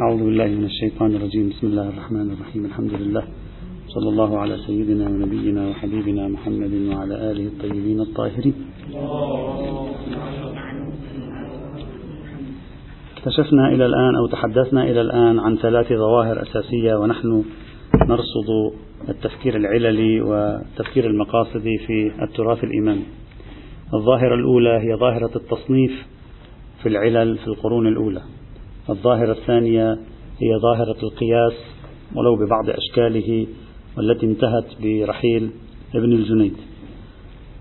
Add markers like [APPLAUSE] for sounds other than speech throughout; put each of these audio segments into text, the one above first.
أعوذ بالله من الشيطان الرجيم. بسم الله الرحمن الرحيم. الحمد لله. صلى الله على سيدنا ونبينا وحبيبنا محمد وعلى آله الطيبين الطاهرين. اكتشفنا إلى الآن أو تحدثنا إلى الآن عن ثلاث ظواهر أساسية ونحن نرصد التفكير العللي والتفكير المقاصدي في التراث الإمامي الظاهرة الأولى هي ظاهرة التصنيف في العلل في القرون الأولى. الظاهرة الثانية هي ظاهرة القياس ولو ببعض أشكاله والتي انتهت برحيل ابن الجنيد.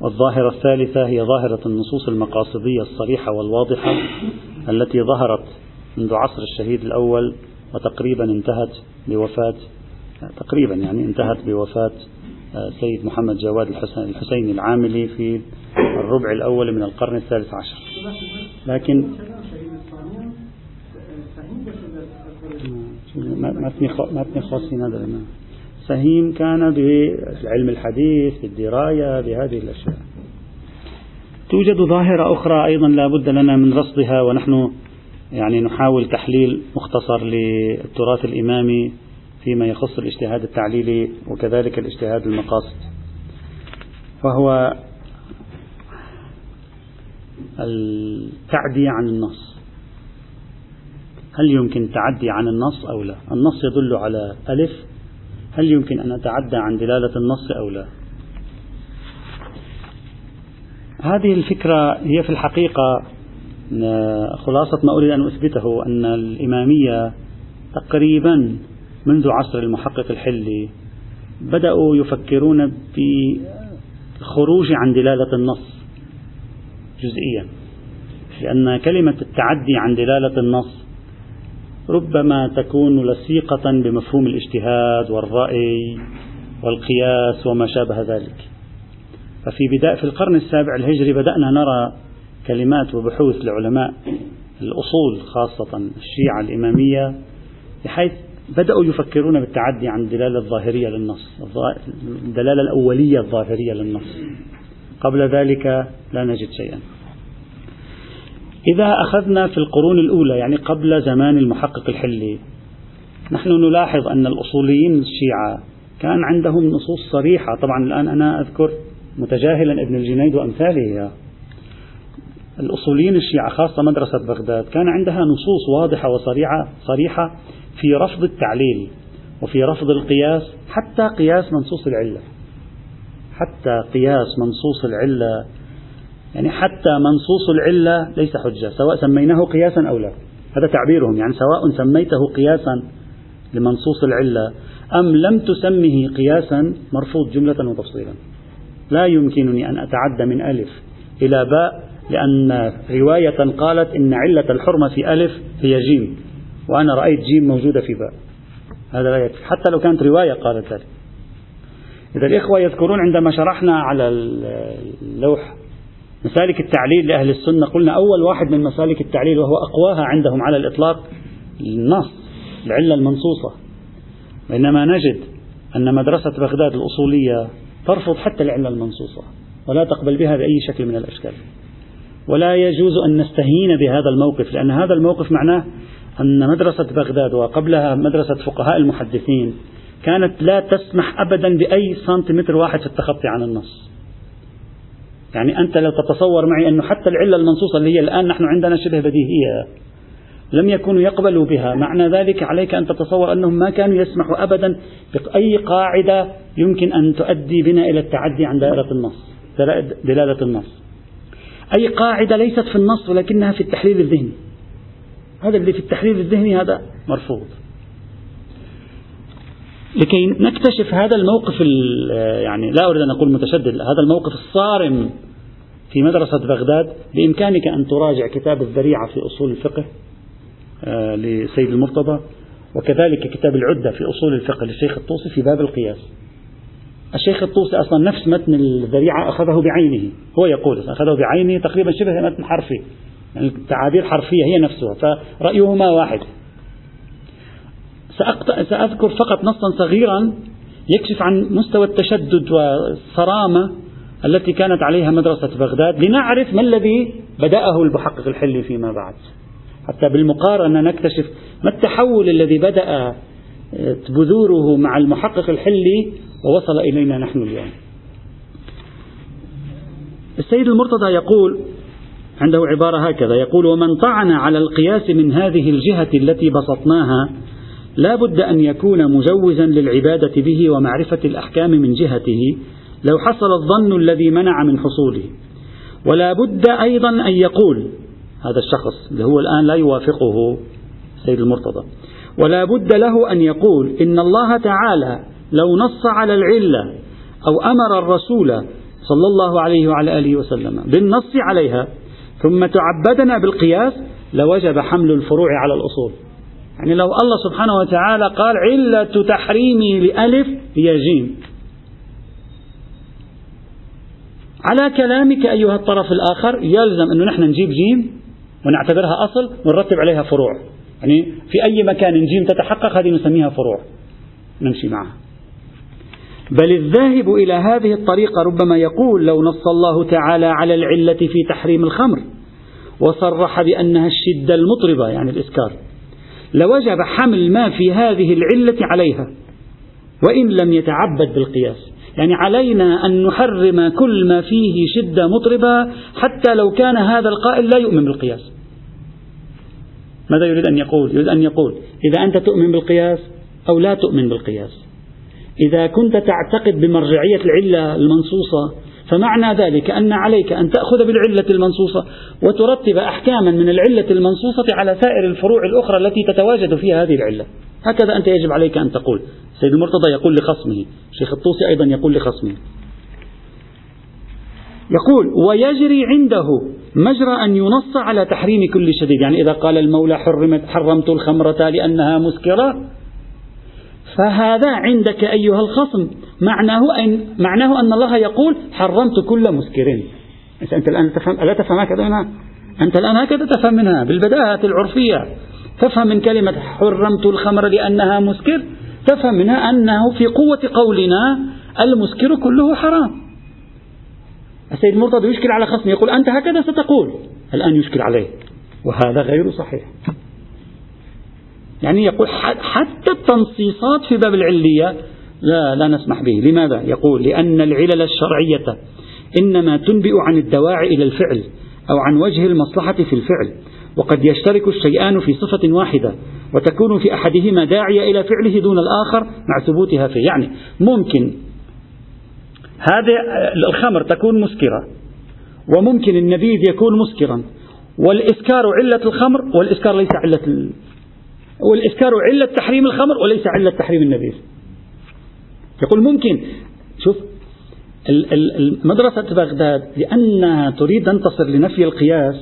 والظاهرة الثالثة هي ظاهرة النصوص المقاصدية الصريحة والواضحة التي ظهرت منذ عصر الشهيد الأول وتقريبا انتهت بوفاة تقريبا يعني انتهت بوفاة آه، سيد محمد جواد الحسيني العاملي في الربع الأول من القرن الثالث عشر. لكن متن خاص هذا فهيم كان بعلم الحديث بالدراية بهذه الأشياء. توجد ظاهرة أخرى أيضا لا بد لنا من رصدها ونحن يعني نحاول تحليل مختصر للتراث الإمامي فيما يخص الاجتهاد التعليلي وكذلك الاجتهاد المقاصد. فهو التعدي عن النص. هل يمكن تعدي عن النص أو لا؟ النص يدل على ألف. هل يمكن أن أتعدى عن دلالة النص أو لا؟ هذه الفكرة هي في الحقيقة خلاصة ما أريد أن أثبته أن الإمامية تقريبا منذ عصر المحقق الحلي بدأوا يفكرون بالخروج عن دلالة النص جزئيا لأن كلمة التعدي عن دلالة النص ربما تكون لصيقة بمفهوم الاجتهاد والرأي والقياس وما شابه ذلك. ففي بداية في القرن السابع الهجري بدأنا نرى كلمات وبحوث لعلماء الأصول خاصة الشيعة الإمامية بحيث بدأوا يفكرون بالتعدي عن الدلالة الظاهرية للنص الدلالة الأولية الظاهرية للنص. قبل ذلك لا نجد شيئا. إذا أخذنا في القرون الأولى يعني قبل زمان المحقق الحلي نحن نلاحظ أن الأصوليين الشيعة كان عندهم نصوص صريحة. طبعا الآن أنا أذكر متجاهلا ابن الجنيد وأمثاله. الأصوليين الشيعة خاصة مدرسة بغداد كان عندها نصوص واضحة وصريحة صريحة في رفض التعليل وفي رفض القياس حتى قياس منصوص العلة. حتى قياس منصوص العلة يعني حتى منصوص العلة ليس حجة سواء سميناه قياسا أو لا. هذا تعبيرهم يعني سواء سميته قياسا لمنصوص العلة أم لم تسمه قياسا مرفوض جملة وتفصيلا. لا يمكنني أن أتعدى من ألف إلى باء لأن رواية قالت إن علة الحرمة في ألف هي جيم وأنا رأيت جيم موجودة في باء. هذا لا يكفي. حتى لو كانت رواية قالت ذلك. إذا الإخوة يذكرون عندما شرحنا على اللوح مسالك التعليل لأهل السنة. قلنا أول واحد من مسالك التعليل وهو أقواها عندهم على الإطلاق النص العلة المنصوصة. بينما نجد أن مدرسة بغداد الأصولية ترفض حتى العلة المنصوصة ولا تقبل بها بأي شكل من الأشكال. ولا يجوز أن نستهين بهذا الموقف لأن هذا الموقف معناه أن مدرسة بغداد وقبلها مدرسة فقهاء المحدثين كانت لا تسمح أبدا بأي سنتيمتر واحد في التخطي عن النص. يعني أنت لو تتصور معي أنه حتى العلة المنصوصة اللي هي الآن نحن عندنا شبه بديهية لم يكونوا يقبلوا بها معنى ذلك عليك أن تتصور أنهم ما كانوا يسمحوا أبدا بأي قاعدة يمكن أن تؤدي بنا إلى التعدي عن دائرة النص دلالة النص. أي قاعدة ليست في النص ولكنها في التحليل الذهني. هذا اللي في التحليل الذهني هذا مرفوض. لكي نكتشف هذا الموقف يعني لا أريد أن أقول متشدد هذا الموقف الصارم في مدرسة بغداد بإمكانك أن تراجع كتاب الذريعة في أصول الفقه آه، لسيد المرتضى وكذلك كتاب العدة في أصول الفقه للشيخ الطوسي في باب القياس. الشيخ الطوسي أصلا نفس متن الذريعة أخذه بعينه هو يقول أخذه بعينه تقريبا شبه متن حرفي يعني التعابير حرفية هي نفسها فرأيهما واحد. سأذكر فقط نصا صغيرا يكشف عن مستوى التشدد والصرامة التي كانت عليها مدرسة بغداد لنعرف ما الذي بدأه المحقق الحلي فيما بعد. حتى بالمقارنة نكتشف ما التحول الذي بدأ بذوره مع المحقق الحلي ووصل إلينا نحن اليوم. السيد المرتضى يقول عنده عبارة هكذا يقول ومن طعن على القياس من هذه الجهة التي بسطناها لا بد أن يكون مجوزا للعبادة به ومعرفة الأحكام من جهته لو حصل الظن الذي منع من حصوله. ولا بد أيضا أن يقول هذا الشخص اللي هو الآن لا يوافقه سيد المرتضى ولا بد له أن يقول إن الله تعالى لو نص على العلة أو أمر الرسول صلى الله عليه وعلى آله وسلم بالنص عليها ثم تعبدنا بالقياس لوجب حمل الفروع على الأصول. يعني لو الله سبحانه وتعالى قال علة تحريمي لألف هي جيم. على كلامك أيها الطرف الآخر يلزم أنه نحن نجيب جيم ونعتبرها أصل ونرتب عليها فروع. يعني في أي مكان جيم تتحقق هذه نسميها فروع. نمشي معها. بل الذاهب إلى هذه الطريقة ربما يقول لو نص الله تعالى على العلة في تحريم الخمر وصرح بأنها الشدة المطربة يعني الإسكار لوجب حمل ما في هذه العلة عليها وإن لم يتعبد بالقياس. يعني علينا أن نحرم كل ما فيه شدة مطربة حتى لو كان هذا القائل لا يؤمن بالقياس. ماذا يريد أن يقول؟ يريد أن يقول إذا أنت تؤمن بالقياس أو لا تؤمن بالقياس. إذا كنت تعتقد بمرجعية العلة المنصوصة فمعنى ذلك أن عليك أن تأخذ بالعلة المنصوصة وترتب أحكاما من العلة المنصوصة على سائر الفروع الأخرى التي تتواجد فيها هذه العلة. هكذا أنت يجب عليك أن تقول. سيد المرتضى يقول لخصمه. شيخ الطوسي أيضا يقول لخصمه. يقول ويجري عنده مجرى أن ينص على تحريم كل شديد. يعني إذا قال المولى حرمت حرمت الخمرة لأنها مسكرة. فهذا عندك أيها الخصم. معناه أن معناه أن الله يقول حرمت كل مسكر أنت الآن تفهم ألا تفهم هكذا منها أنت الآن هكذا تفهم منها بالبداهة العرفية. تفهم من كلمة حرمت الخمر لأنها مسكر. تفهم منها أنه في قوة قولنا المسكر كله حرام. السيد مرتضى يشكل على خصمه يقول أنت هكذا ستقول. الآن يشكل عليه وهذا غير صحيح. يعني يقول حتى التنصيصات في باب العلية لا لا نسمح به لماذا؟ يقول لأن العلل الشرعية إنما تنبئ عن الدواعي إلى الفعل أو عن وجه المصلحة في الفعل وقد يشترك الشيئان في صفة واحدة وتكون في أحدهما داعية إلى فعله دون الآخر مع ثبوتها فيه يعني ممكن هذا الخمر تكون مسكرة وممكن النبيذ يكون مسكرا والإسكار علة الخمر والإسكار ليس علة والإسكار علة تحريم الخمر وليس علة تحريم النبيذ. يقول ممكن. شوف مدرسة بغداد لأنها تريد أن تصل لنفي القياس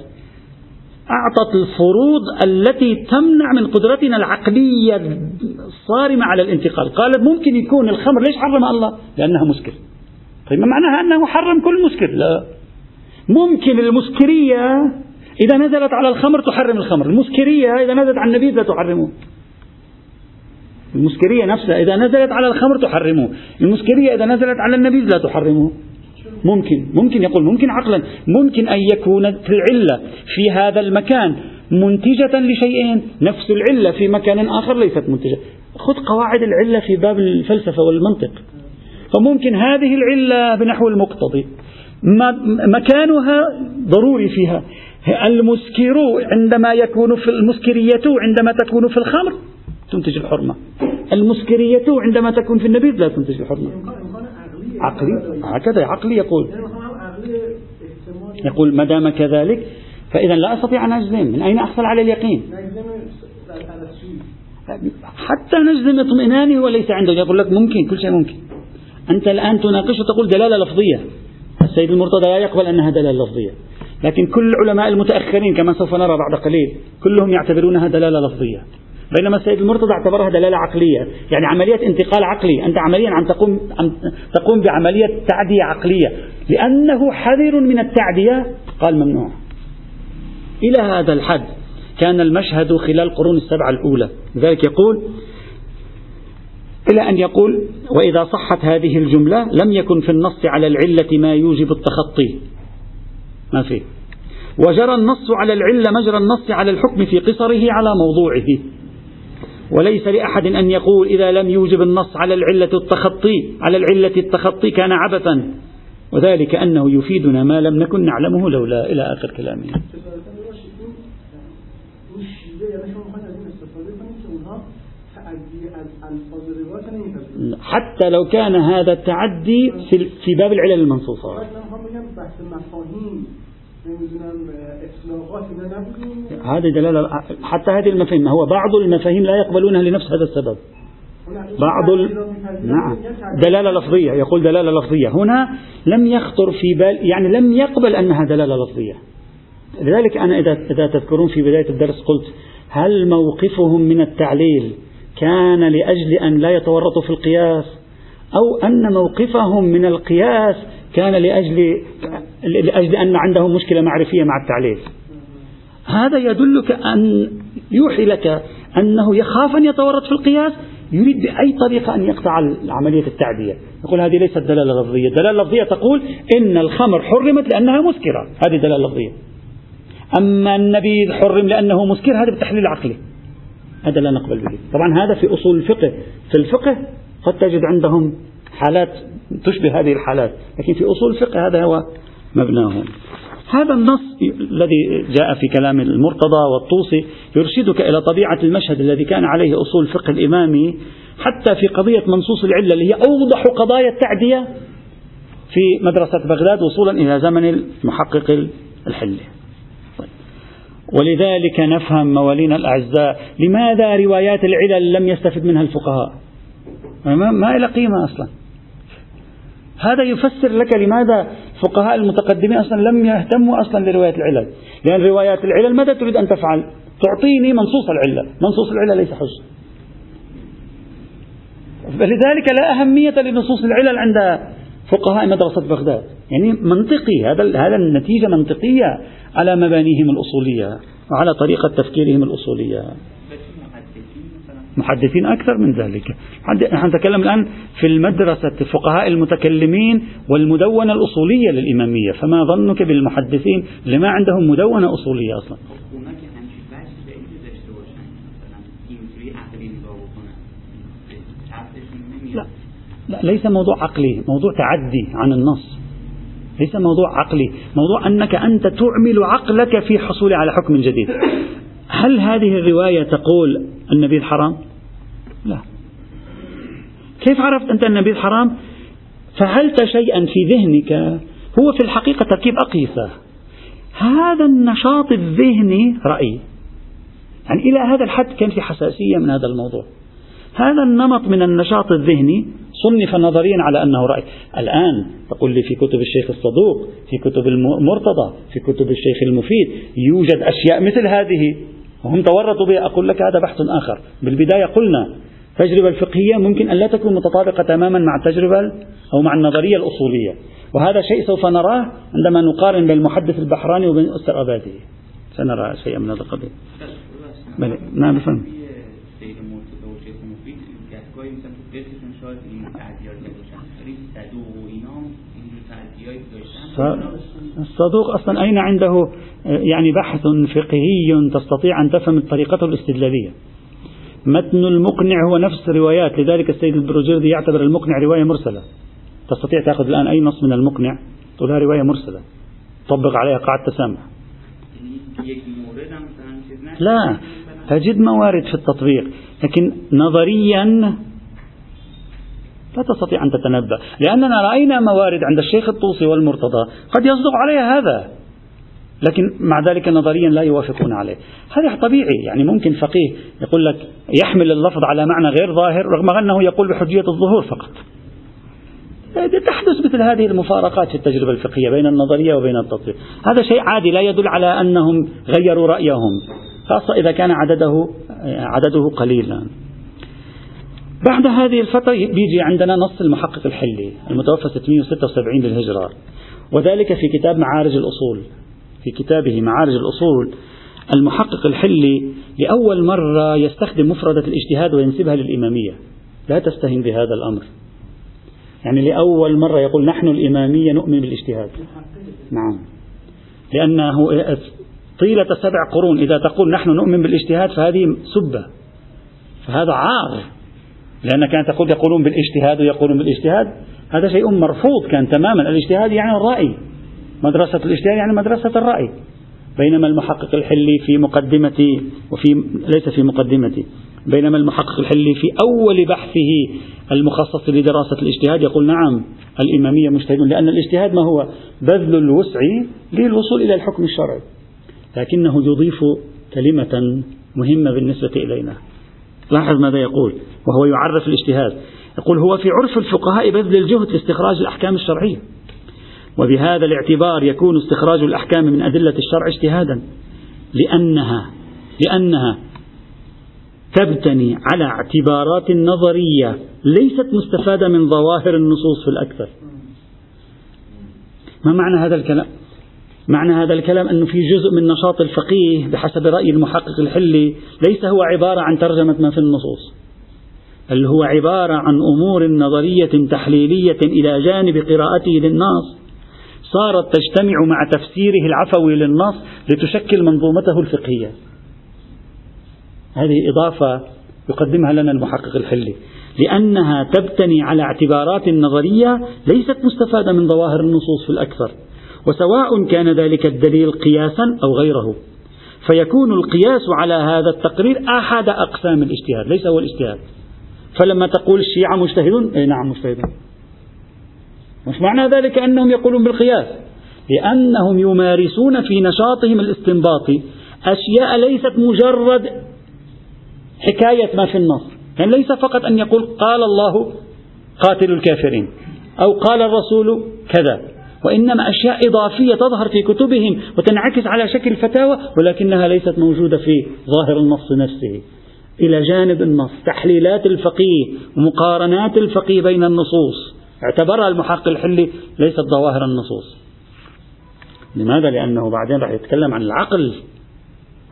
أعطت الفروض التي تمنع من قدرتنا العقلية الصارمة على الانتقال. قالت ممكن يكون الخمر ليش حرم الله؟ لأنها مسكر. طيب ما معناها أنه حرم كل مسكر؟ لا. ممكن المسكرية إذا نزلت على الخمر تحرم الخمر. المسكرية إذا نزلت على النبيذ لا تحرمه المسكرية نفسها إذا نزلت على الخمر تحرمه المسكرية إذا نزلت على النبيذ لا تحرمه ممكن. ممكن يقول. ممكن عقلا. ممكن أن يكون العلة في هذا المكان منتجة لشيئين. نفس العلة في مكان آخر ليست منتجة. خذ قواعد العلة في باب الفلسفة والمنطق. فممكن هذه العلة بنحو المقتضي. مكانها ضروري فيها. المسكر عندما يكون في المسكرية عندما تكون في الخمر تنتج الحرمة. المسكرية عندما تكون في النبيذ لا تنتج الحرمة. عقلي؟ هكذا عقلي يقول. يقول ما دام كذلك فإذا لا أستطيع أن أجزم. من أين أحصل على اليقين؟ حتى نجزم اطمئناني وليس عنده يقول لك ممكن كل شيء ممكن. أنت الآن تناقش وتقول دلالة لفظية. السيد المرتضى لا يقبل أنها دلالة لفظية. لكن كل العلماء المتأخرين كما سوف نرى بعد قليل كلهم يعتبرونها دلالة لفظية. بينما السيد المرتضى اعتبرها دلالة عقلية. يعني عملية انتقال عقلي. أنت عمليا عم تقوم, عم تقوم بعملية تعدية عقلية. لأنه حذر من التعدية قال ممنوع. إلى هذا الحد كان المشهد خلال القرون السبعة الأولى. لذلك يقول إلى أن يقول وإذا صحت هذه الجملة لم يكن في النص على العلة ما يوجب التخطي. ما فيه وجرى النص على العلة مجرى النص على الحكم في قصره على موضوعه. وليس لأحد أن يقول إذا لم يوجب النص على العلة التخطي على العلة التخطي كان عبثا. وذلك أنه يفيدنا ما لم نكن نعلمه لولا إلى آخر كلامه حتى لو كان هذا التعدي في باب العلل المنصوصة هذه دلالة حتى هذه المفاهيم هو بعض المفاهيم لا يقبلونها لنفس هذا السبب. بعض ال... نعم. دلالة لفظية يقول دلالة لفظية. هنا لم يخطر في بال يعني لم يقبل أنها دلالة لفظية. لذلك أنا إذا إذا تذكرون في بداية الدرس قلت هل موقفهم من التعليل كان لأجل أن لا يتورطوا في القياس أو أن موقفهم من القياس كان لأجل لأجل أن عندهم مشكلة معرفية مع التعليل. هذا يدلك أن يوحي لك أنه يخاف أن يتورط في القياس يريد بأي طريقة أن يقطع عملية التعدية. يقول هذه ليست دلالة لفظية. الدلالة اللفظية تقول إن الخمر حرمت لأنها مسكرة. هذه دلالة لفظية. أما النبيذ حرم لأنه مسكر هذا بالتحليل العقلي هذا لا نقبل به. طبعا هذا في أصول الفقه. في الفقه قد تجد عندهم حالات تشبه هذه الحالات لكن في أصول الفقه هذا هو مبناهم. هذا النص الذي جاء في كلام المرتضى والطوسي يرشدك إلى طبيعة المشهد الذي كان عليه أصول الفقه الإمامي حتى في قضية منصوص العلة اللي هي أوضح قضايا التعدية في مدرسة بغداد وصولا إلى زمن المحقق الحلي. ولذلك نفهم موالينا الأعزاء لماذا روايات العلل لم يستفد منها الفقهاء. ما إلى قيمة أصلا. هذا يفسر لك لماذا فقهاء المتقدمين أصلا لم يهتموا أصلا لرواية العلل. لأن روايات العلل ماذا تريد أن تفعل؟ تعطيني منصوص العلة منصوص العلة ليس حجة فلذلك لا أهمية لنصوص العلل عند فقهاء مدرسة بغداد. يعني منطقي هذا هذا النتيجة منطقية على مبانيهم الأصولية وعلى طريقة تفكيرهم الأصولية. محدثين أكثر من ذلك. نحن نتكلم الآن في المدرسة فقهاء المتكلمين والمدونة الأصولية للإمامية. فما ظنك بالمحدثين اللي ما عندهم مدونة أصولية أصلا؟ لا لا ليس موضوع عقلي موضوع تعدي عن النص. ليس موضوع عقلي. موضوع أنك أنت تعمل عقلك في حصول على حكم جديد. هل هذه الرواية تقول النبيذ حرام؟ لا. كيف عرفت أنت النبيذ حرام؟ فعلت شيئا في ذهنك هو في الحقيقة تركيب أقيسة. هذا النشاط الذهني رأي. يعني إلى هذا الحد كان في حساسية من هذا الموضوع. هذا النمط من النشاط الذهني صنف نظريا على أنه رأي. الآن تقول لي في كتب الشيخ الصدوق في كتب المرتضى في كتب الشيخ المفيد يوجد أشياء مثل هذه. وهم تورطوا بها. أقول لك هذا بحث آخر. بالبداية قلنا التجربة الفقهية ممكن أن لا تكون متطابقة تماما مع التجربة أو مع النظرية الأصولية. وهذا شيء سوف نراه عندما نقارن بين المحدث البحراني وبين أستر أبادي سنرى شيئا من هذا القضية بله نعم بفهم. الصدوق أصلا أين عنده يعني بحث فقهي تستطيع أن تفهم طريقته الاستدلالية. متن المقنع هو نفس روايات لذلك السيد البروجردي يعتبر المقنع رواية مرسلة. تستطيع تأخذ الآن أي نص من المقنع تقولها رواية مرسلة. طبق عليها قاعدة تسامح لا تجد موارد في التطبيق لكن نظريا لا تستطيع أن تتنبأ. لأننا رأينا موارد عند الشيخ الطوسي والمرتضى قد يصدق عليها هذا لكن مع ذلك نظريا لا يوافقون عليه. هذا طبيعي يعني ممكن فقيه يقول لك يحمل اللفظ على معنى غير ظاهر رغم أنه يقول بحجية الظهور فقط. تحدث مثل هذه المفارقات في التجربة الفقهية بين النظرية وبين التطبيق. هذا شيء عادي لا يدل على أنهم غيروا رأيهم خاصة إذا كان عدده عدده قليلا. بعد هذه الفترة بيجي عندنا نص المحقق الحلي المتوفى 676 للهجرة وذلك في كتاب معارج الأصول. في كتابه معارج الأصول المحقق الحلي لأول مرة يستخدم مفردة الاجتهاد وينسبها للإمامية. لا تستهن بهذا الأمر. يعني لأول مرة يقول نحن الإمامية نؤمن بالاجتهاد. نعم. لأنه طيلة سبع قرون إذا تقول نحن نؤمن بالاجتهاد فهذه سبة. فهذا عار. لأنك أنت تقول يقولون بالاجتهاد ويقولون بالاجتهاد. هذا شيء مرفوض كان تماما. الاجتهاد يعني الرأي. مدرسة الاجتهاد يعني مدرسة الرأي. بينما المحقق الحلي في مقدمة وفي ليس في مقدمة بينما المحقق الحلي في أول بحثه المخصص لدراسة الاجتهاد يقول نعم الإمامية مجتهدون لأن الاجتهاد ما هو؟ بذل الوسع للوصول إلى الحكم الشرعي. لكنه يضيف كلمة مهمة بالنسبة إلينا. لاحظ ماذا يقول وهو يعرف الاجتهاد. يقول هو في عرف الفقهاء بذل الجهد في استخراج الأحكام الشرعية. وبهذا الاعتبار يكون استخراج الأحكام من أدلة الشرع اجتهادا. لأنها لأنها تبتني على اعتبارات نظرية ليست مستفادة من ظواهر النصوص في الأكثر. ما معنى هذا الكلام؟ معنى هذا الكلام أنه في جزء من نشاط الفقيه بحسب رأي المحقق الحلي ليس هو عبارة عن ترجمة ما في النصوص بل هو عبارة عن أمور نظرية تحليلية إلى جانب قراءته للنص صارت تجتمع مع تفسيره العفوي للنص لتشكل منظومته الفقهية. هذه إضافة يقدمها لنا المحقق الحلي لأنها تبتني على اعتبارات نظرية ليست مستفادة من ظواهر النصوص في الأكثر. وسواء كان ذلك الدليل قياسا أو غيره فيكون القياس على هذا التقرير أحد أقسام الاجتهاد ليس هو الاجتهاد. فلما تقول الشيعة مجتهدون أي نعم مجتهدون. مش معنى ذلك أنهم يقولون بالقياس؟ لأنهم يمارسون في نشاطهم الاستنباطي أشياء ليست مجرد حكاية ما في النص. يعني ليس فقط أن يقول قال الله قاتل الكافرين أو قال الرسول كذا. وإنما أشياء إضافية تظهر في كتبهم وتنعكس على شكل فتاوى ولكنها ليست موجودة في ظاهر النص نفسه. إلى جانب النص تحليلات الفقيه ومقارنات الفقيه بين النصوص. اعتبرها المحقق الحلي ليست ظواهر النصوص. لماذا؟ لأنه بعدين راح يتكلم عن العقل.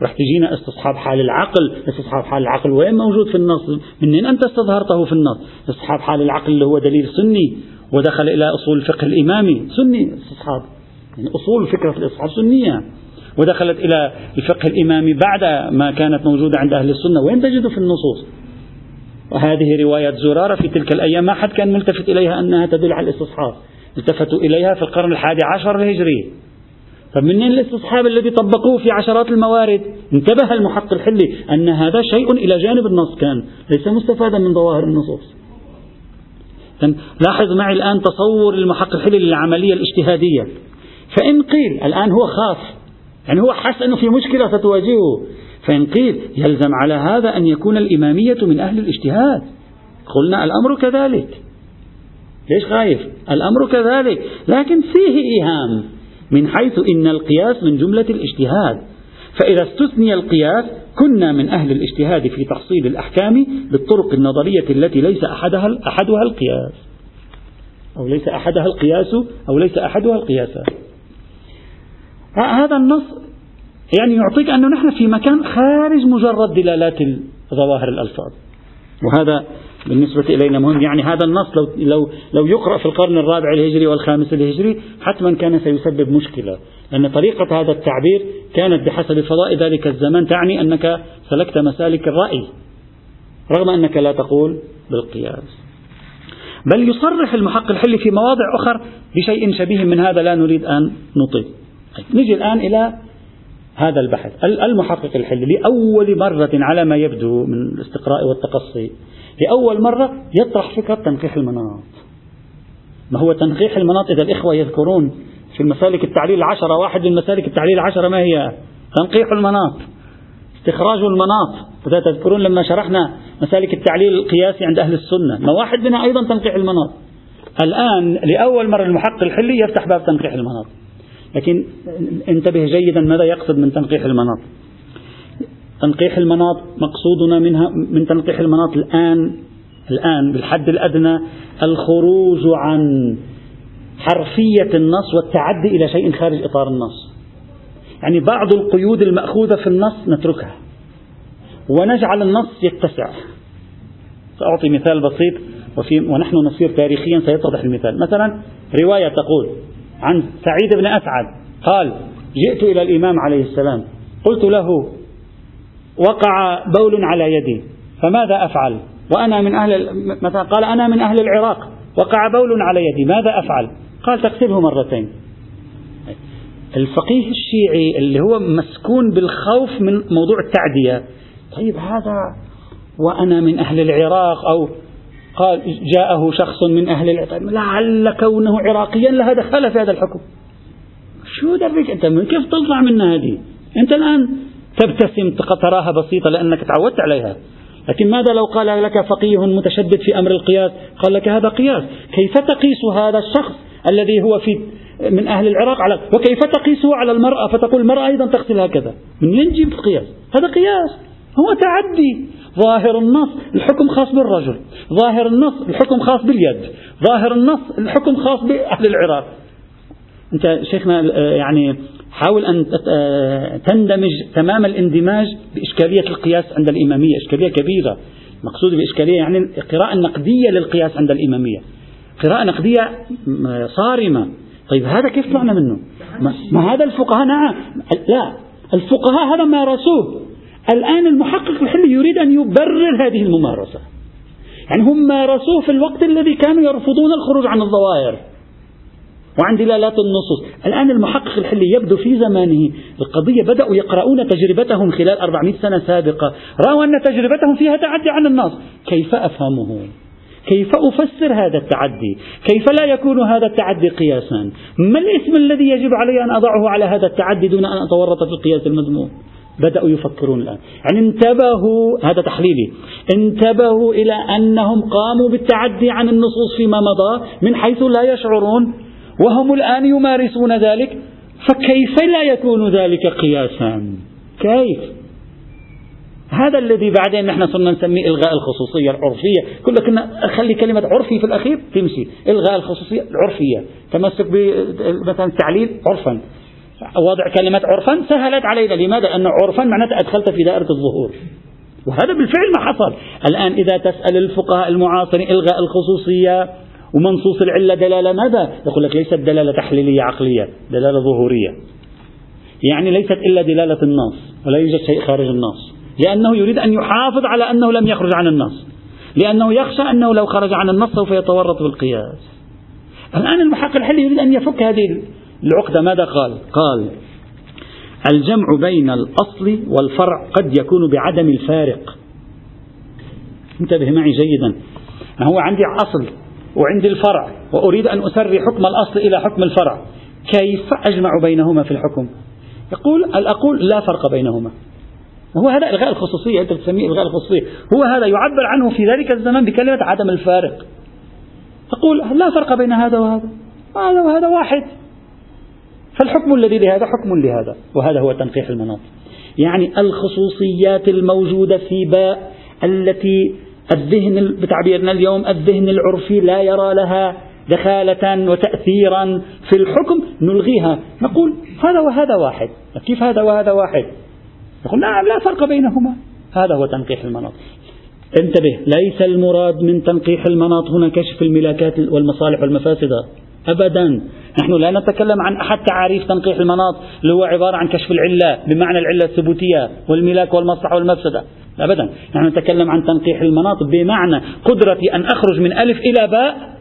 راح تجينا استصحاب حال العقل. استصحاب حال العقل وين موجود في النص؟ منين أنت استظهرته في النص؟ استصحاب حال العقل اللي هو دليل سني. ودخل إلى أصول الفقه الإمامي سني استصحاب يعني أصول فكرة الاستصحاب سنية. ودخلت إلى الفقه الإمامي بعد ما كانت موجودة عند أهل السنة. وين تجد في النصوص؟ وهذه رواية زرارة في تلك الأيام ما حد كان ملتفت إليها أنها تدل على الإستصحاب. التفتوا إليها في القرن الحادي عشر الهجري. فمنين الإستصحاب الذي طبقوه في عشرات الموارد؟ انتبه المحقق الحلي أن هذا شيء إلى جانب النص كان. ليس مستفادا من ظواهر النصوص. لاحظ معي الآن تصور المحقق للعملية الاجتهادية. فإن قيل الآن هو خاف يعني هو حس أنه في مشكلة ستواجهه فإن قيل يلزم على هذا أن يكون الإمامية من أهل الاجتهاد. قلنا الأمر كذلك. ليش خايف؟ الأمر كذلك. لكن فيه إيهام من حيث إن القياس من جملة الاجتهاد. فإذا استثني القياس كنا من أهل الاجتهاد في تحصيل الأحكام بالطرق النظرية التي ليس أحدها أحدها القياس. أو ليس أحدها القياس أو ليس أحدها القياس. هذا النص يعني يعطيك أنه نحن في مكان خارج مجرد دلالات ظواهر الألفاظ. وهذا بالنسبة إلينا مهم. يعني هذا النص لو, لو, لو يقرأ في القرن الرابع الهجري والخامس الهجري حتما كان سيسبب مشكلة لأن طريقة هذا التعبير كانت بحسب فضاء ذلك الزمان تعني أنك سلكت مسالك الرأي رغم أنك لا تقول بالقياس. بل يصرح المحقق الحلي في مواضع أخرى بشيء شبيه من هذا لا نريد أن نطيل. نجي الآن إلى هذا البحث. المحقق الحلي لأول مرة على ما يبدو من الاستقراء والتقصي. لأول مرة يطرح فكرة تنقيح المناط. ما هو تنقيح المناط إذا الإخوة يذكرون في المسالك التعليل العشرة واحد من مسالك التعليل العشرة ما هي؟ تنقيح المناط استخراج المناط. إذا تذكرون لما شرحنا مسالك التعليل القياسي عند أهل السنة ما واحد منها أيضا تنقيح المناط. الآن لأول مرة المحقق الحلي يفتح باب تنقيح المناط. لكن انتبه جيدا ماذا يقصد من تنقيح المناط. تنقيح المناط مقصودنا منها من تنقيح المناط الآن الآن بالحد الأدنى الخروج عن حرفية النص والتعدي إلى شيء خارج إطار النص. يعني بعض القيود المأخوذة في النص نتركها. ونجعل النص يتسع. سأعطي مثال بسيط وفي ونحن نسير تاريخيا سيتضح المثال. مثلا رواية تقول عن سعيد بن أسعد قال جئت إلى الإمام عليه السلام قلت له وقع بول على يدي. فماذا أفعل؟ وأنا من أهل مثلا قال أنا من أهل العراق. وقع بول على يدي. ماذا أفعل؟ قال تغسله مرتين. الفقيه الشيعي اللي هو مسكون بالخوف من موضوع التعدية. طيب هذا وأنا من أهل العراق أو قال جاءه شخص من أهل العراق لعل كونه عراقيا لها دخل في هذا الحكم. شو درك أنت؟ من كيف تطلع من هذه؟ أنت الآن تبتسم تراها بسيطة لأنك تعودت عليها. لكن ماذا لو قال لك فقيه متشدد في أمر القياس؟ قال لك هذا قياس. كيف تقيس هذا الشخص الذي هو في من أهل العراق على وكيف تقيسه على المرأة؟ فتقول المرأة أيضا تغسل هكذا. من ينجي القياس؟ هذا قياس. هو تعدي. ظاهر النص الحكم خاص بالرجل. ظاهر النص الحكم خاص باليد. ظاهر النص الحكم خاص بأهل العراق. أنت شيخنا يعني حاول أن تندمج تمام الاندماج بإشكالية القياس عند الإمامية إشكالية كبيرة. مقصود بإشكالية يعني القراءة النقدية للقياس عند الإمامية. قراءة نقدية صارمة. طيب هذا كيف طلعنا منه؟ ما, ما هذا الفقهاء؟ نعم. لا. الفقهاء هذا مارسوه الآن المحقق الحلي يريد أن يبرر هذه الممارسة. يعني هم مارسوه في الوقت الذي كانوا يرفضون الخروج عن الظواهر. وعن دلالات النصوص. الآن المحقق الحلي يبدو في زمانه. القضية بدأوا يقرؤون تجربتهم خلال 400 سنة سابقة. رأوا أن تجربتهم فيها تعدي عن النص. كيف أفهمه؟ كيف أفسر هذا التعدي؟ كيف لا يكون هذا التعدي قياسا؟ ما الاسم الذي يجب علي أن أضعه على هذا التعدي دون أن أتورط في القياس المذموم؟ بدأوا يفكرون الآن. يعني انتبهوا هذا تحليلي. انتبهوا إلى أنهم قاموا بالتعدي عن النصوص فيما مضى من حيث لا يشعرون وهم الآن يمارسون ذلك فكيف لا يكون ذلك قياسا؟ كيف؟ هذا الذي بعدين نحن صرنا نسميه إلغاء الخصوصية العرفية. كل كنا خلي كلمة عرفي في الأخير تمشي. إلغاء الخصوصية العرفية. تمسك مثلا التعليل عرفا. وضع كلمة عرفا سهلت علينا. لماذا؟ أن عرفا معناته أدخلت في دائرة الظهور. وهذا بالفعل ما حصل. الآن إذا تسأل الفقهاء المعاصرين إلغاء الخصوصية ومنصوص العلة دلالة ماذا؟ يقول لك ليست دلالة تحليلية عقلية دلالة ظهورية. يعني ليست إلا دلالة النص ولا يوجد شيء خارج النص. لأنه يريد أن يحافظ على أنه لم يخرج عن النص. لأنه يخشى أنه لو خرج عن النص سوف يتورط بالقياس. الآن المحقق الحلي يريد أن يفك هذه العقدة. ماذا قال؟ قال الجمع بين الأصل والفرع قد يكون بعدم الفارق. انتبه معي جيدا. هو عندي أصل. وعندي الفرع وأريد أن أسري حكم الأصل إلى حكم الفرع. كيف أجمع بينهما في الحكم؟ يقول الأقول لا فرق بينهما؟ هو هذا إلغاء الخصوصية أنت تسميه إلغاء الخصوصية. هو هذا يعبر عنه في ذلك الزمن بكلمة عدم الفارق. تقول لا فرق بين هذا وهذا؟ هذا وهذا واحد. فالحكم الذي لهذا حكم لهذا وهذا هو تنقيح المناط يعني الخصوصيات الموجودة في باء التي الذهن بتعبيرنا اليوم الذهن العرفي لا يرى لها دخالة وتأثيرا في الحكم نلغيها. نقول هذا وهذا واحد. كيف هذا وهذا واحد؟ نقول نعم لا فرق بينهما. هذا هو تنقيح المناط. انتبه ليس المراد من تنقيح المناط هنا كشف الملاكات والمصالح والمفاسد. أبدا. نحن لا نتكلم عن أحد تعاريف تنقيح المناط اللي هو عبارة عن كشف العلة بمعنى العلة الثبوتية والملاك والمصلحة والمفسدة. أبدا. نحن نتكلم عن تنقيح المناط بمعنى قدرتي أن أخرج من ألف إلى باء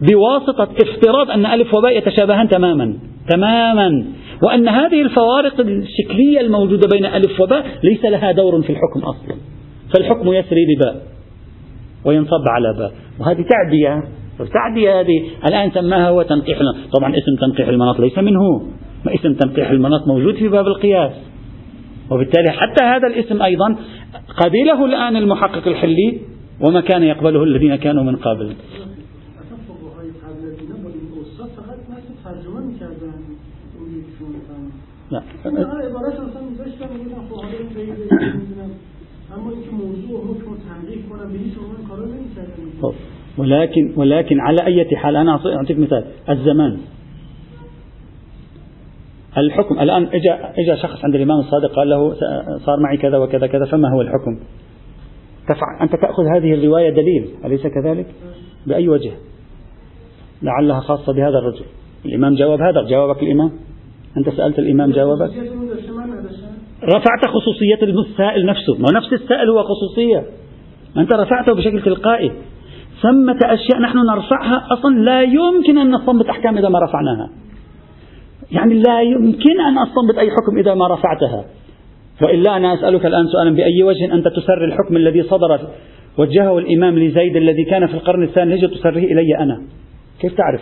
بواسطة افتراض أن ألف وباء يتشابهان تماما. تماما. وأن هذه الفوارق الشكلية الموجودة بين ألف وباء ليس لها دور في الحكم أصلا. فالحكم يسري بباء وينصب على باء. وهذه تعدية. التعدية هذه. الآن سماها هو تنقيح طبعا اسم تنقيح المناط ليس منه. ما اسم تنقيح المناط موجود في باب القياس. وبالتالي حتى هذا الاسم أيضا قبله الآن المحقق الحلي وما كان يقبله الذين كانوا من قبل. لا. [COUGHS] ولكن ولكن على أي حال أنا أعطيك مثال. الزمان. الحكم الآن اجى اجى شخص عند الإمام الصادق قال له صار معي كذا وكذا كذا فما هو الحكم؟ تفع أنت تأخذ هذه الرواية دليل أليس كذلك؟ بأي وجه؟ لعلها خاصة بهذا الرجل. الإمام جاوب هذا جوابك الإمام؟ أنت سألت الإمام جاوبك؟ رفعت خصوصية السائل نفسه. ما نفس السائل هو خصوصية. أنت رفعته بشكل تلقائي. ثمة أشياء نحن نرفعها أصلا لا يمكن أن نستنبط أحكام إذا ما رفعناها. يعني لا يمكن أن أستنبط أي حكم إذا ما رفعتها. وإلا أنا أسألك الآن سؤالا بأي وجه أنت تسر الحكم الذي صدر وجهه الإمام لزيد الذي كان في القرن الثاني؟ ليش تسره إلي أنا. كيف تعرف؟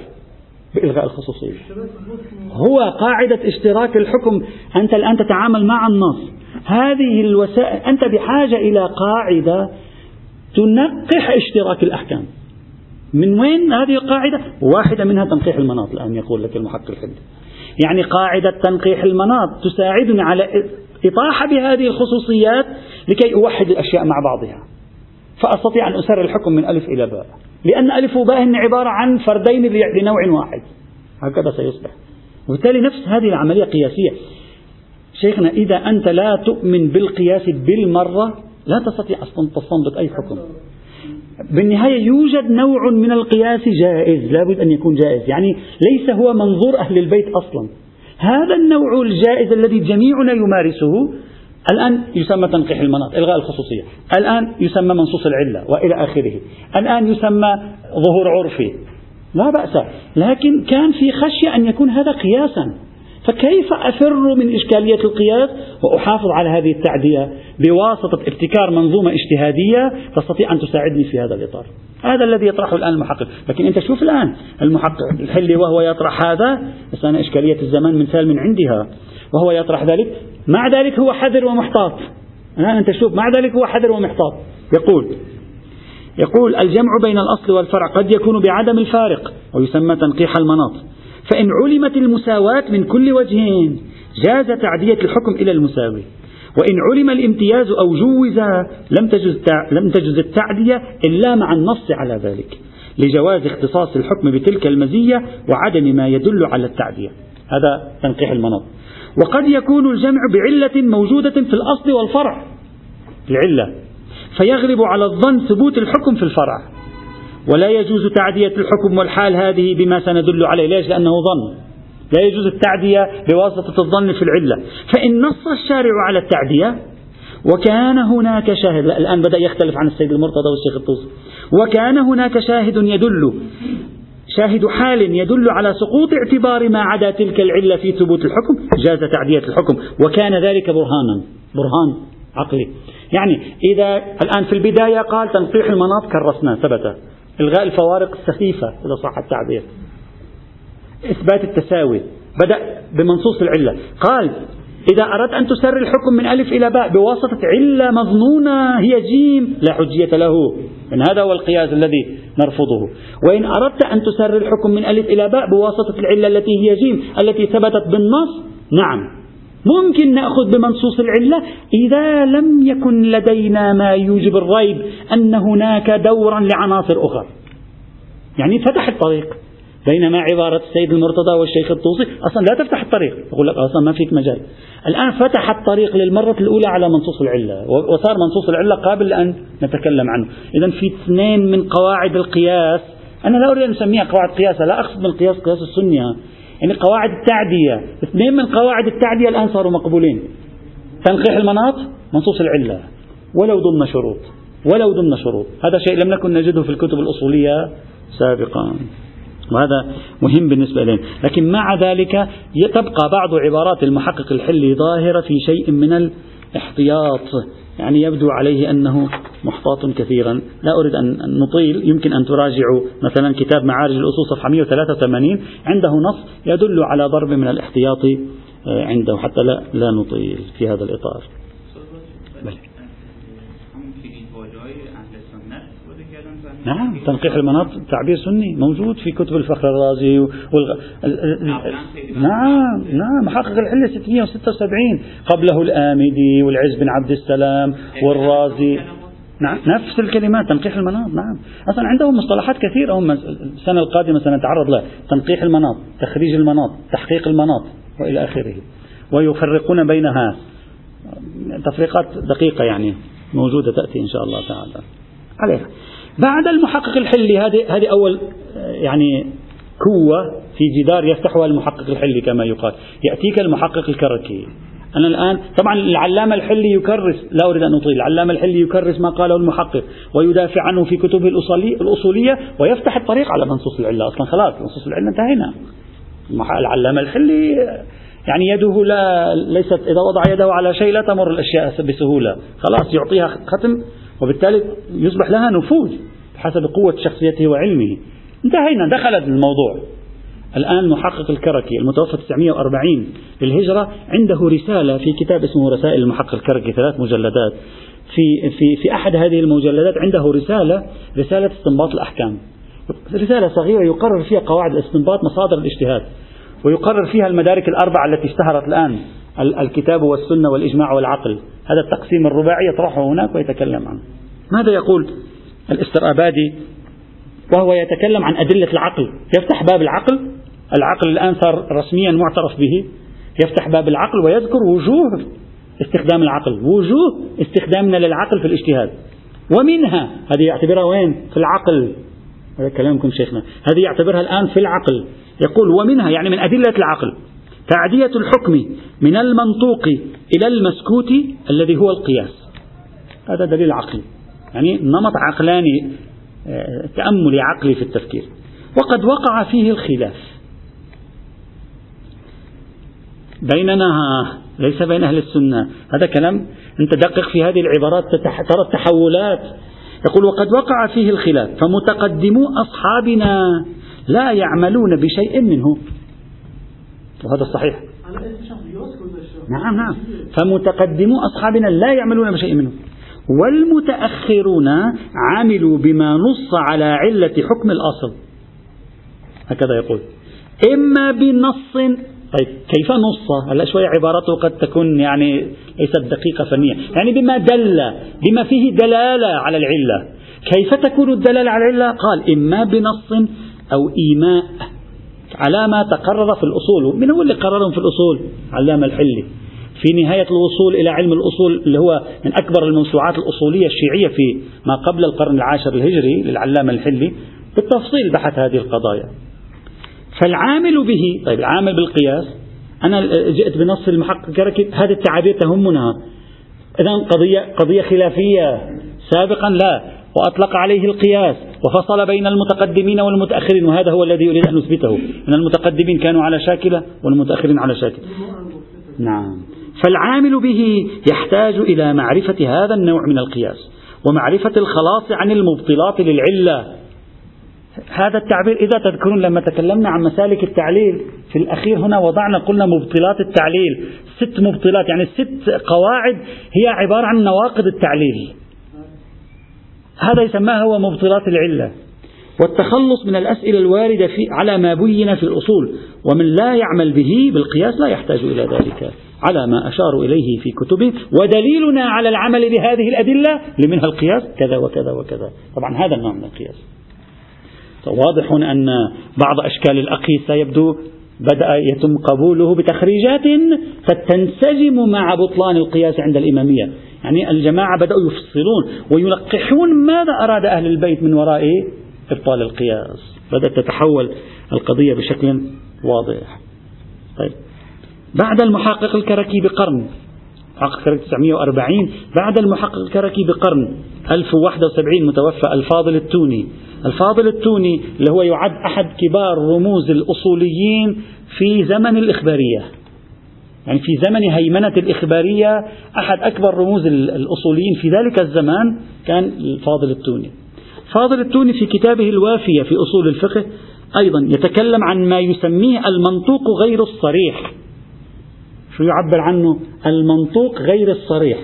بإلغاء الخصوصية. هو قاعدة اشتراك الحكم. أنت الآن تتعامل مع النص. هذه الوسائل أنت بحاجة إلى قاعدة تنقح اشتراك الأحكام. من وين هذه القاعدة؟ واحدة منها تنقيح المناط الآن يقول لك المحقق الحدي يعني قاعدة تنقيح المناط تساعدني على إطاحة بهذه الخصوصيات لكي أوحد الأشياء مع بعضها. فأستطيع أن أسر الحكم من ألف إلى باء. لأن ألف وباء عبارة عن فردين لنوع واحد. هكذا سيصبح. وبالتالي نفس هذه العملية قياسية. شيخنا إذا أنت لا تؤمن بالقياس بالمرة لا تستطيع أصلا تستنبط أي حكم. بالنهاية يوجد نوع من القياس جائز لابد أن يكون جائز. يعني ليس هو منظور أهل البيت أصلا. هذا النوع الجائز الذي جميعنا يمارسه الآن يسمى تنقيح المناط إلغاء الخصوصية. الآن يسمى منصوص العلة وإلى آخره. الآن يسمى ظهور عرفي. لا بأس. لكن كان في خشية أن يكون هذا قياسا. فكيف أفر من إشكالية القياس وأحافظ على هذه التعدية بواسطة ابتكار منظومة اجتهادية تستطيع أن تساعدني في هذا الإطار؟ هذا الذي يطرحه الآن المحقق. لكن أنت شوف الآن المحقق الحلي وهو يطرح هذا بس أنا إشكالية الزمان مثال من عندها. وهو يطرح ذلك مع ذلك هو حذر ومحتاط. الآن أنت شوف مع ذلك هو حذر ومحتاط. يقول يقول الجمع بين الأصل والفرع قد يكون بعدم الفارق ويسمى تنقيح المناط. فإن علمت المساواة من كل وجه جاز تعدية الحكم إلى المساوي. وإن علم الامتياز أو جوز لم تجز لم تجز التعدية إلا مع النص على ذلك. لجواز اختصاص الحكم بتلك المزية وعدم ما يدل على التعدية. هذا تنقيح المناط. وقد يكون الجمع بعلة موجودة في الأصل والفرع. العلة. فيغلب على الظن ثبوت الحكم في الفرع. ولا يجوز تعدية الحكم والحال هذه بما سندل عليه. ليش؟ لأنه ظن. لا يجوز التعدية بواسطة الظن في العلة. فإن نص الشارع على التعدية وكان هناك شاهد الآن بدأ يختلف عن السيد المرتضى والشيخ الطوسي وكان هناك شاهد يدل شاهد حال يدل على سقوط اعتبار ما عدا تلك العلة في ثبوت الحكم. جاز تعدية الحكم. وكان ذلك برهانا برهان عقلي. يعني إذا الآن في البداية قال تنقيح المناط كرسنا ثبت. إلغاء الفوارق السخيفة إذا صح التعبير. إثبات التساوي. بدأ بمنصوص العلة. قال إذا أردت أن تسر الحكم من ألف إلى باء بواسطة علة مظنونة هي جيم لا حجية له. إن هذا هو القياس الذي نرفضه. وإن أردت أن تسر الحكم من ألف إلى باء بواسطة العلة التي هي جيم التي ثبتت بالنص نعم. ممكن نأخذ بمنصوص العلة إذا لم يكن لدينا ما يوجب الريب أن هناك دورا لعناصر أخرى. يعني فتح الطريق. بينما عبارة السيد المرتضى والشيخ الطوسي أصلا لا تفتح الطريق. يقول لك أصلا ما فيك مجال. الآن فتح الطريق للمرة الأولى على منصوص العلة وصار منصوص العلة قابل أن نتكلم عنه. إذا في اثنين من قواعد القياس. أنا لا أريد أن أسميها قواعد قياس لا أقصد من القياس قياس السنة. يعني قواعد التعدية. اثنين من قواعد التعدية الآن صاروا مقبولين. تنقيح المناط منصوص العلة. ولو ضمن شروط. ولو ضمن شروط. هذا شيء لم نكن نجده في الكتب الأصولية سابقا. وهذا مهم بالنسبة إلينا. لكن مع ذلك تبقى بعض عبارات المحقق الحلي ظاهرة في شيء من الاحتياط. يعني يبدو عليه أنه محتاط كثيرا. لا أريد أن نطيل. يمكن أن تراجعوا مثلا كتاب معارج الأصول صفحة 183 عنده نص يدل على ضرب من الاحتياط آه، عنده. حتى لا, لا نطيل في هذا الإطار. نعم تنقيح المناط تعبير سني موجود في كتب الفخر الرازي والغ... نعم نعم محقق العلة 676 قبله الآمدي والعز بن عبد السلام والرازي. نعم نفس الكلمات تنقيح المناط نعم. أصلا عندهم مصطلحات كثيرة هم السنة القادمة سنتعرض لها. تنقيح المناط تخريج المناط تحقيق المناط وإلى آخره. ويفرقون بينها. تفريقات دقيقة يعني. موجودة تأتي إن شاء الله تعالى. عليها. بعد المحقق الحلي هذه هذه أول يعني كوة في جدار يفتحها المحقق الحلي كما يقال. يأتيك المحقق الكركي. أنا الآن طبعا العلامة الحلي يكرس لا أريد أن أطيل. العلامة الحلي يكرس ما قاله المحقق ويدافع عنه في كتبه الأصولية ويفتح الطريق على منصوص العلة أصلا. خلاص منصوص العلة انتهينا. العلامة الحلي يعني يده لا ليست إذا وضع يده على شيء لا تمر الأشياء بسهولة خلاص يعطيها ختم وبالتالي يصبح لها نفوذ بحسب قوة شخصيته وعلمه. انتهينا دخلت الموضوع. الآن محقق الكركي المتوفى 940 للهجرة عنده رسالة في كتاب اسمه رسائل المحقق الكركي ثلاث مجلدات. في في في أحد هذه المجلدات عنده رسالة رسالة استنباط الأحكام. رسالة صغيرة يقرر فيها قواعد الاستنباط مصادر الاجتهاد. ويقرر فيها المدارك الأربعة التي اشتهرت الآن الكتاب والسنة والإجماع والعقل. هذا التقسيم الرباعي يطرحه هناك ويتكلم عنه. ماذا يقول الاسترأبادي وهو يتكلم عن أدلة العقل؟ يفتح باب العقل؟ العقل الآن صار رسميا معترف به. يفتح باب العقل ويذكر وجوه استخدام العقل. وجوه استخدامنا للعقل في الاجتهاد. ومنها هذه يعتبرها وين؟ في العقل. هذا كلامكم شيخنا. هذه يعتبرها الآن في العقل. يقول ومنها يعني من أدلة العقل تعدية الحكم من المنطوق إلى المسكوت الذي هو القياس. هذا دليل عقلي. يعني نمط عقلاني آه، تأملي عقلي في التفكير. وقد وقع فيه الخلاف بيننا ليس بين أهل السنة. هذا كلام أنت دقق في هذه العبارات ترى التحولات يقول وقد وقع فيه الخلاف فمتقدمو أصحابنا لا يعملون بشيء منه. وهذا صحيح. نعم نعم. فمتقدمو أصحابنا لا يعملون بشيء منه. والمتأخرون عملوا بما نص على علة حكم الأصل. هكذا يقول. إما بنص طيب كيف نص؟ هلا شوي عبارته قد تكون يعني ليست دقيقة فنية، يعني بما دل، بما فيه دلالة على العلة. كيف تكون الدلالة على العلة؟ قال إما بنص أو إيماء على ما تقرر في الأصول، من هو اللي قررهم في الأصول؟ علامة الحلي. في نهاية الوصول إلى علم الأصول اللي هو من أكبر الموسوعات الأصولية الشيعية في ما قبل القرن العاشر الهجري للعلامة الحلي بالتفصيل بحث هذه القضايا فالعامل به طيب العامل بالقياس أنا جئت بنص المحقق كركب هذه التعابير تهمنا. إذا قضية قضية خلافية سابقا لا وأطلق عليه القياس وفصل بين المتقدمين والمتأخرين وهذا هو الذي أريد أن أثبته أن المتقدمين كانوا على شاكلة والمتأخرين على شاكلة. نعم. فالعامل به يحتاج إلى معرفة هذا النوع من القياس ومعرفة الخلاص عن المبطلات للعلة. هذا التعبير إذا تذكرون لما تكلمنا عن مسالك التعليل في الأخير هنا وضعنا قلنا مبطلات التعليل ست مبطلات يعني ست قواعد هي عبارة عن نواقض التعليل. هذا يسمى هو مبطلات العلة. والتخلص من الأسئلة الواردة في على ما بين في الأصول ومن لا يعمل به بالقياس لا يحتاج إلى ذلك على ما أشاروا إليه في كتبه. ودليلنا على العمل بهذه الأدلة لمنها القياس كذا وكذا وكذا. طبعا هذا النوع من القياس. واضح أن بعض أشكال الأقيسة يبدو بدأ يتم قبوله بتخريجات فتنسجم مع بطلان القياس عند الإمامية. يعني الجماعة بدأوا يفصلون ويلقحون ماذا أراد أهل البيت من وراء إبطال القياس. بدأت تتحول القضية بشكل واضح. طيب. بعد المحقق الكركي بقرن محقق الكركي 940 بعد المحقق الكركي بقرن 1071 متوفى الفاضل التوني. الفاضل التوني اللي هو يعد أحد كبار رموز الأصوليين في زمن الإخبارية. يعني في زمن هيمنة الإخبارية أحد أكبر رموز الأصوليين في ذلك الزمان كان الفاضل التوني. فاضل التوني في كتابه الوافية في أصول الفقه أيضا يتكلم عن ما يسميه المنطوق غير الصريح. شو يعبر عنه؟ المنطوق غير الصريح.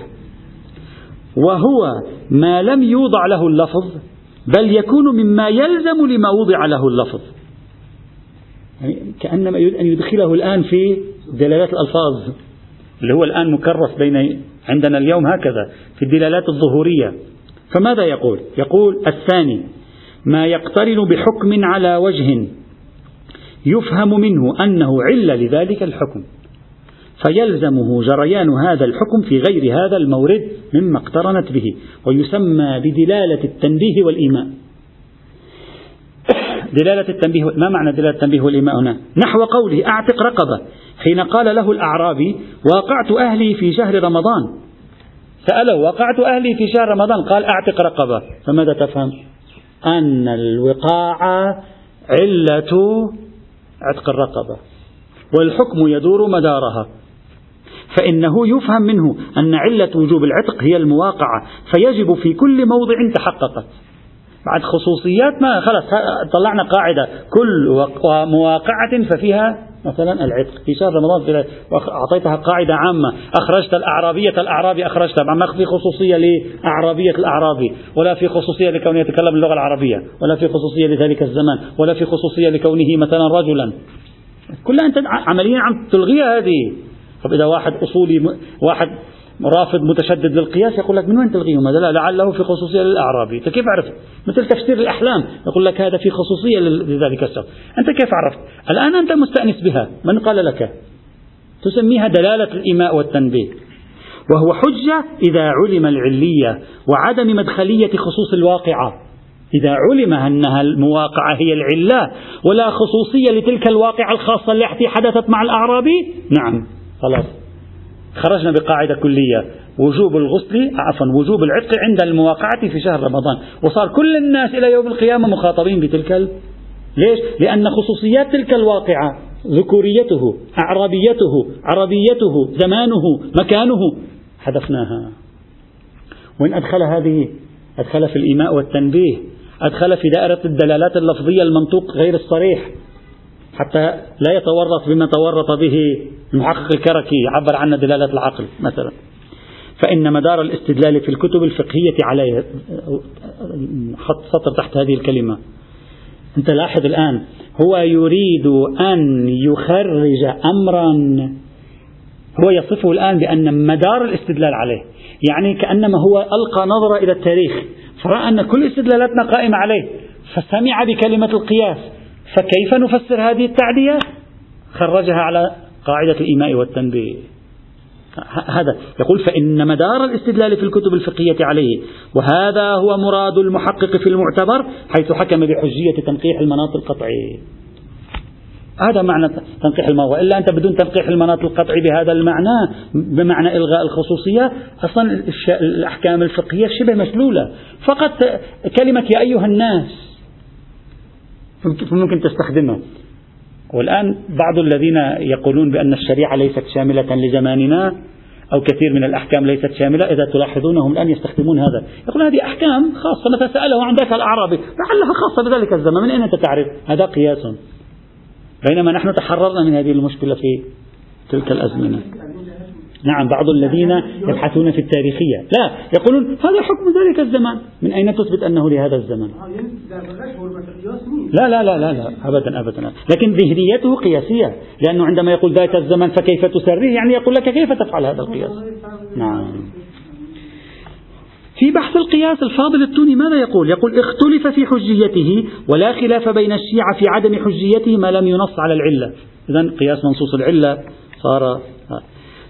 وهو ما لم يوضع له اللفظ بل يكون مما يلزم لما وضع له اللفظ. يعني كأنما يريد أن يدخله الآن في دلالات الألفاظ اللي هو الآن مكرس بين عندنا اليوم هكذا في الدلالات الظهورية. فماذا يقول؟ يقول الثاني ما يقترن بحكم على وجه يفهم منه أنه علة لذلك الحكم. فيلزمه جريان هذا الحكم في غير هذا المورد مما اقترنت به ويسمى بدلالة التنبيه والإيماء. [COUGHS] دلالة التنبيه ما معنى دلالة التنبيه والإيماء هنا؟ نحو قوله أعتق رقبة. حين قال له الأعرابي واقعت أهلي في شهر رمضان. سأله وقعت أهلي في شهر رمضان؟ قال أعتق رقبة. فماذا تفهم؟ أن الوقاع علة عتق الرقبة. والحكم يدور مدارها. فإنه يفهم منه أن علة وجوب العتق هي المواقعة فيجب في كل موضع تحققت. بعد خصوصيات ما خلاص طلعنا قاعدة. كل مواقعة ففيها مثلا العتق. في شهر رمضان أعطيتها قاعدة عامة. أخرجت الأعرابية الأعرابي أخرجتها ما في خصوصية لأعرابية الأعرابي ولا في خصوصية لكونه يتكلم اللغة العربية ولا في خصوصية لذلك الزمان ولا في خصوصية لكونه مثلا رجلا. كلها أنت عمليا عم تلغيها هذه. طب إذا واحد أصولي واحد رافض متشدد للقياس يقول لك من وين تلغيهم هذا لا لعله في خصوصية للأعرابي. أنت كيف عرفت؟ مثل تفسير الأحلام. يقول لك هذا في خصوصية لذلك الشخص أنت كيف عرفت؟ الآن أنت مستأنس بها. من قال لك؟ تسميها دلالة الإيماء والتنبيه. وهو حجة إذا علم العلية وعدم مدخلية خصوص الواقعة. إذا علم أنها المواقعة هي العلة ولا خصوصية لتلك الواقعة الخاصة التي حدثت مع الأعرابي؟ نعم. خلاص. خرجنا بقاعدة كلية. وجوب الغسل عفوا وجوب العتق عند المواقعة في شهر رمضان. وصار كل الناس إلى يوم القيامة مخاطبين بتلك ال... ليش؟ لأن خصوصيات تلك الواقعة ذكوريته أعرابيته عربيته زمانه مكانه حذفناها. وين أدخل هذه أدخل في الإيماء والتنبيه أدخل في دائرة الدلالات اللفظية المنطوق غير الصريح. حتى لا يتورط بما تورط به المحقق الكركي عبر عنه دلالة العقل مثلا. فإن مدار الاستدلال في الكتب الفقهية عليه حط سطر تحت هذه الكلمة. أنت لاحظ الآن هو يريد أن يخرج أمرا هو يصفه الآن بأن مدار الاستدلال عليه. يعني كأنما هو ألقى نظرة إلى التاريخ فرأى أن كل استدلالاتنا قائمة عليه فسمع بكلمة القياس. فكيف نفسر هذه التعدية؟ خرجها على قاعدة الإيماء والتنبيه. هذا يقول فإن مدار الاستدلال في الكتب الفقهية عليه وهذا هو مراد المحقق في المعتبر حيث حكم بحجية تنقيح المناط القطعي. هذا معنى تنقيح المناط وإلا أنت بدون تنقيح المناط القطعي بهذا المعنى بمعنى إلغاء الخصوصية أصلا الأحكام الفقهية شبه مسلولة. فقط كلمة يا أيها الناس ممكن تستخدمها. والآن بعض الذين يقولون بأن الشريعة ليست شاملة لزماننا أو كثير من الأحكام ليست شاملة إذا تلاحظونهم الآن يستخدمون هذا. يقول هذه أحكام خاصة مثلا سأله عن ذاك الأعرابي لعلها خاصة بذلك الزمان من أين أنت تعرف؟ هذا قياس. بينما نحن تحررنا من هذه المشكلة في تلك الأزمنة. نعم بعض الذين يبحثون في التاريخية. لا يقولون هذا حكم ذلك الزمان. من أين تثبت أنه لهذا الزمن لا لا لا لا, لا أبدا أبدا. لكن ذهنيته قياسية. لأنه عندما يقول ذاك الزمن فكيف تسريه؟ يعني يقول لك كيف تفعل هذا القياس؟ نعم. في بحث القياس الفاضل التوني ماذا يقول؟ يقول اختلف في حجيته ولا خلاف بين الشيعة في عدم حجيته ما لم ينص على العلة. إذا قياس منصوص العلة صار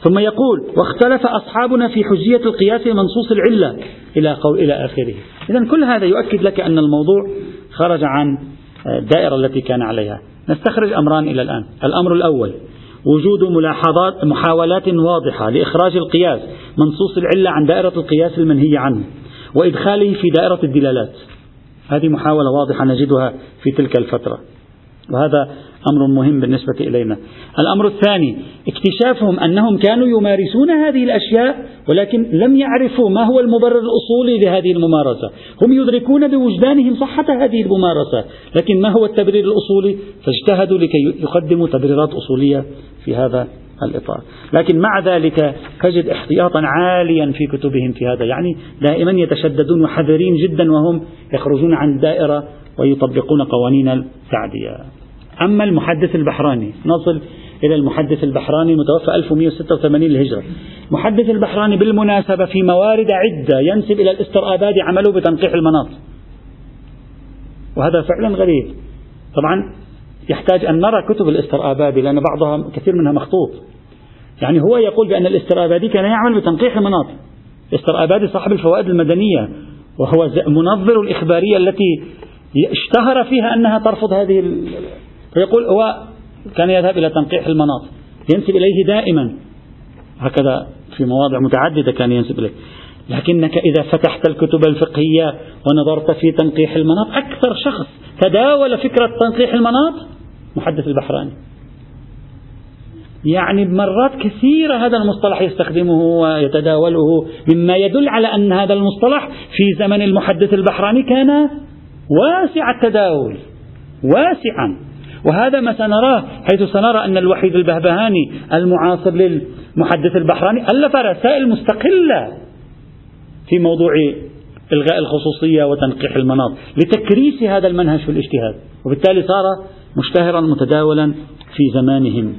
ثم يقول واختلف أصحابنا في حجية القياس منصوص العلة إلى قول إلى آخره. إذا كل هذا يؤكد لك أن الموضوع خرج عن الدائرة التي كان عليها. نستخرج أمران إلى الآن. الأمر الأول وجود ملاحظات محاولات واضحة لإخراج القياس منصوص العلة عن دائرة القياس المنهي عنه وإدخاله في دائرة الدلالات. هذه محاولة واضحة نجدها في تلك الفترة. وهذا أمر مهم بالنسبة إلينا. الأمر الثاني اكتشافهم أنهم كانوا يمارسون هذه الأشياء ولكن لم يعرفوا ما هو المبرر الأصولي لهذه الممارسة. هم يدركون بوجدانهم صحة هذه الممارسة لكن ما هو التبرير الأصولي؟ فاجتهدوا لكي يقدموا تبريرات أصولية في هذا الإطار. لكن مع ذلك تجد احتياطا عاليا في كتبهم في هذا. يعني دائما يتشددون وحذرين جدا وهم يخرجون عن الدائرة ويطبقون قوانين التعدية. أما المحدث البحراني نصل إلى المحدث البحراني المتوفى 1186 للهجرة. المحدث البحراني بالمناسبة في موارد عدة ينسب إلى الاسترآباد عمله بتنقيح المناط وهذا فعلا غريب. طبعا يحتاج أن نرى كتب الاسترآبادي لأن بعضها كثير منها مخطوط. يعني هو يقول بأن الاسترآبادي كان يعمل بتنقيح المناط الاسترآبادي صاحب الفوائد المدنية وهو منظر الإخبارية التي اشتهر فيها أنها ترفض هذه فيقول هو كان يذهب إلى تنقيح المناط ينسب إليه دائما. هكذا في مواضع متعددة كان ينسب إليه. لكنك إذا فتحت الكتب الفقهية ونظرت في تنقيح المناط أكثر شخص تداول فكرة تنقيح المناط محدث البحراني. يعني مرات كثيرة هذا المصطلح يستخدمه ويتداوله مما يدل على أن هذا المصطلح في زمن المحدث البحراني كان واسع التداول واسعا. وهذا ما سنراه حيث سنرى أن الوحيد البهبهاني المعاصر للمحدث البحراني ألف رسائل مستقلة في موضوع إلغاء الخصوصية وتنقيح المناط لتكريس هذا المنهج في الاجتهاد. وبالتالي صار مشتهرا متداولا في زمانهم.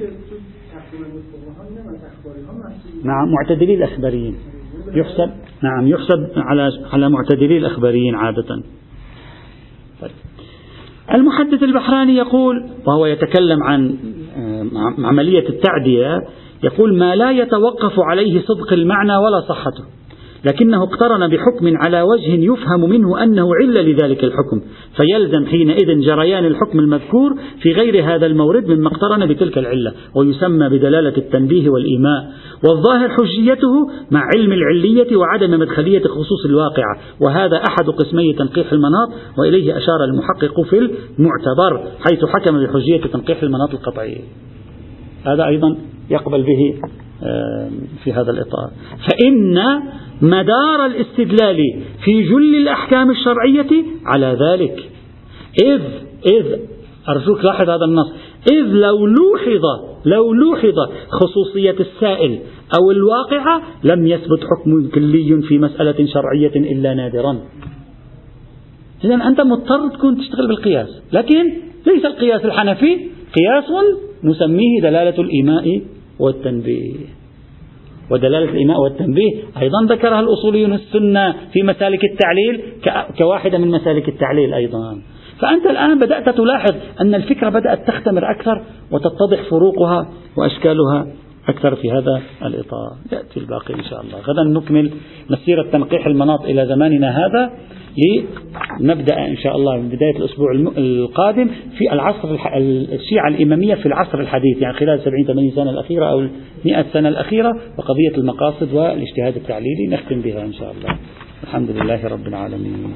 نعم معتدلي الأخباريين. يحسب نعم يحسب على على معتدلي الأخباريين عادة. المحدث البحراني يقول وهو يتكلم عن آه، عملية التعدية يقول ما لا يتوقف عليه صدق المعنى ولا صحته. لكنه اقترن بحكم على وجه يفهم منه أنه علة لذلك الحكم فيلزم حينئذ جريان الحكم المذكور في غير هذا المورد مما اقترن بتلك العلة ويسمى بدلالة التنبيه والإيماء. والظاهر حجيته مع علم العلية وعدم مدخلية خصوص الواقعة وهذا أحد قسمي تنقيح المناط وإليه أشار المحقق في المعتبر حيث حكم بحجية تنقيح المناط القطعي. هذا أيضا يقبل به في هذا الإطار. فإن مدار الاستدلال في جل الأحكام الشرعية على ذلك. إذ إذ أرجوك لاحظ هذا النص. إذ لو لوحظ لو لوحظ خصوصية السائل أو الواقعة لم يثبت حكم كلي في مسألة شرعية إلا نادرا. إذا أنت مضطر تكون تشتغل بالقياس. لكن ليس القياس الحنفي قياس نسميه دلالة الإيماء والتنبيه. ودلالة الإيماء والتنبيه. أيضا ذكرها الأصوليون السنة في مسالك التعليل كواحدة من مسالك التعليل أيضا. فأنت الآن بدأت تلاحظ أن الفكرة بدأت تختمر أكثر وتتضح فروقها وأشكالها أكثر في هذا الإطار. يأتي الباقي إن شاء الله. غدا نكمل مسيرة تنقيح المناط إلى زماننا هذا. لنبدأ إن شاء الله من بداية الأسبوع القادم في العصر الشيعة الإمامية في العصر الحديث يعني خلال 70 80 سنة الأخيرة أو 100 سنة الأخيرة وقضية المقاصد والاجتهاد التعليلي نختم بها إن شاء الله. الحمد لله رب العالمين.